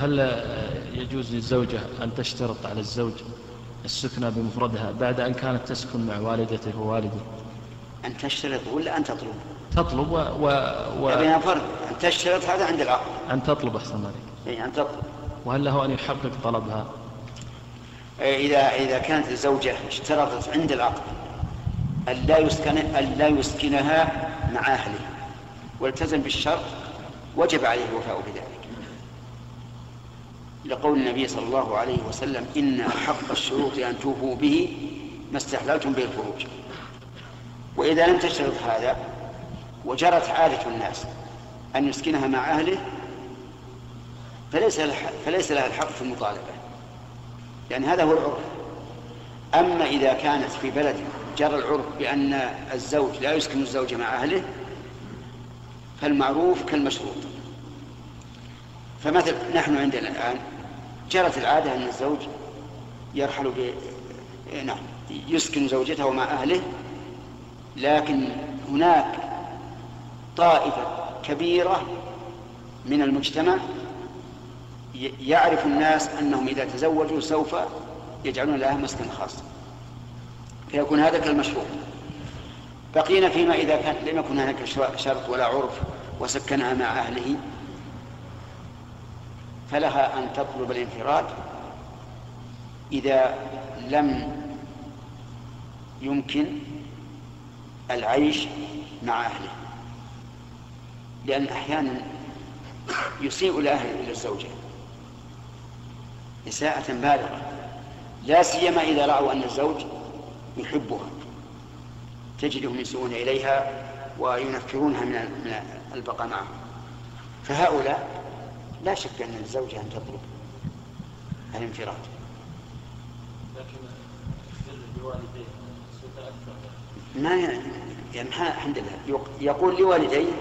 هل يجوز للزوجة أن تشترط على الزوج السكنة بمفردها بعد أن كانت تسكن مع والدته ووالده؟ أن تشترط ولا أن تطلب؟ تطلب و... و... و... بين فرق أن تشترط هذا عند العقد أن تطلب أحسن عليك. أي أن تطلب. وهل له أن يحقق طلبها؟ إذا إذا كانت الزوجة اشترطت عند العقد أن لا يسكن أن لا يسكنها مع أهله والتزم بالشرط وجب عليه الوفاء بذلك. لقول النبي صلى الله عليه وسلم إن حق الشروط أن توفوا به ما استحللتم به الفروج وإذا لم تشترط هذا وجرت عادة الناس أن يسكنها مع أهله فليس فليس لها الحق في المطالبة. لأن هذا هو العرف. أما إذا كانت في بلد جرى العرف بأن الزوج لا يسكن الزوجة مع أهله فالمعروف كالمشروط. فمثل نحن عندنا الآن جرت العادة أن الزوج يرحل ب نعم يسكن زوجته مع أهله لكن هناك طائفة كبيرة من المجتمع يعرف الناس أنهم إذا تزوجوا سوف يجعلون لها مسكن خاص. فيكون هذا كالمشروع. بقينا فيما إذا كان لم يكن هناك شرط ولا عرف وسكنها مع أهله فلها أن تطلب الانفراد إذا لم يمكن العيش مع أهله لأن أحيانا يسيء الأهل إلى الزوجة إساءة بالغة لا سيما إذا رأوا أن الزوج يحبها تجدهم يسوون إليها وينفرونها من البقاء معه. فهؤلاء لا شك أن الزوجة أن تطلب الانفراد. لكن ما يعني الحمد لله. يقول لوالديه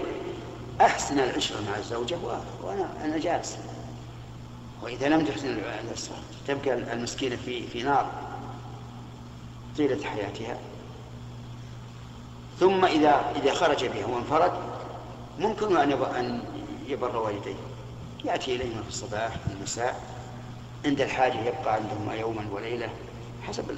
أحسن العشرة مع الزوجة وأنا أنا جالس. وإذا لم تحسن العشرة تبقى المسكينة في في نار طيلة حياتها. ثم إذا إذا خرج بها وانفرد ممكن أن أن يبر والديه. يأتي إليهما في الصباح في المساء عند الحاجة يبقى عندهما يوما وليلة حسب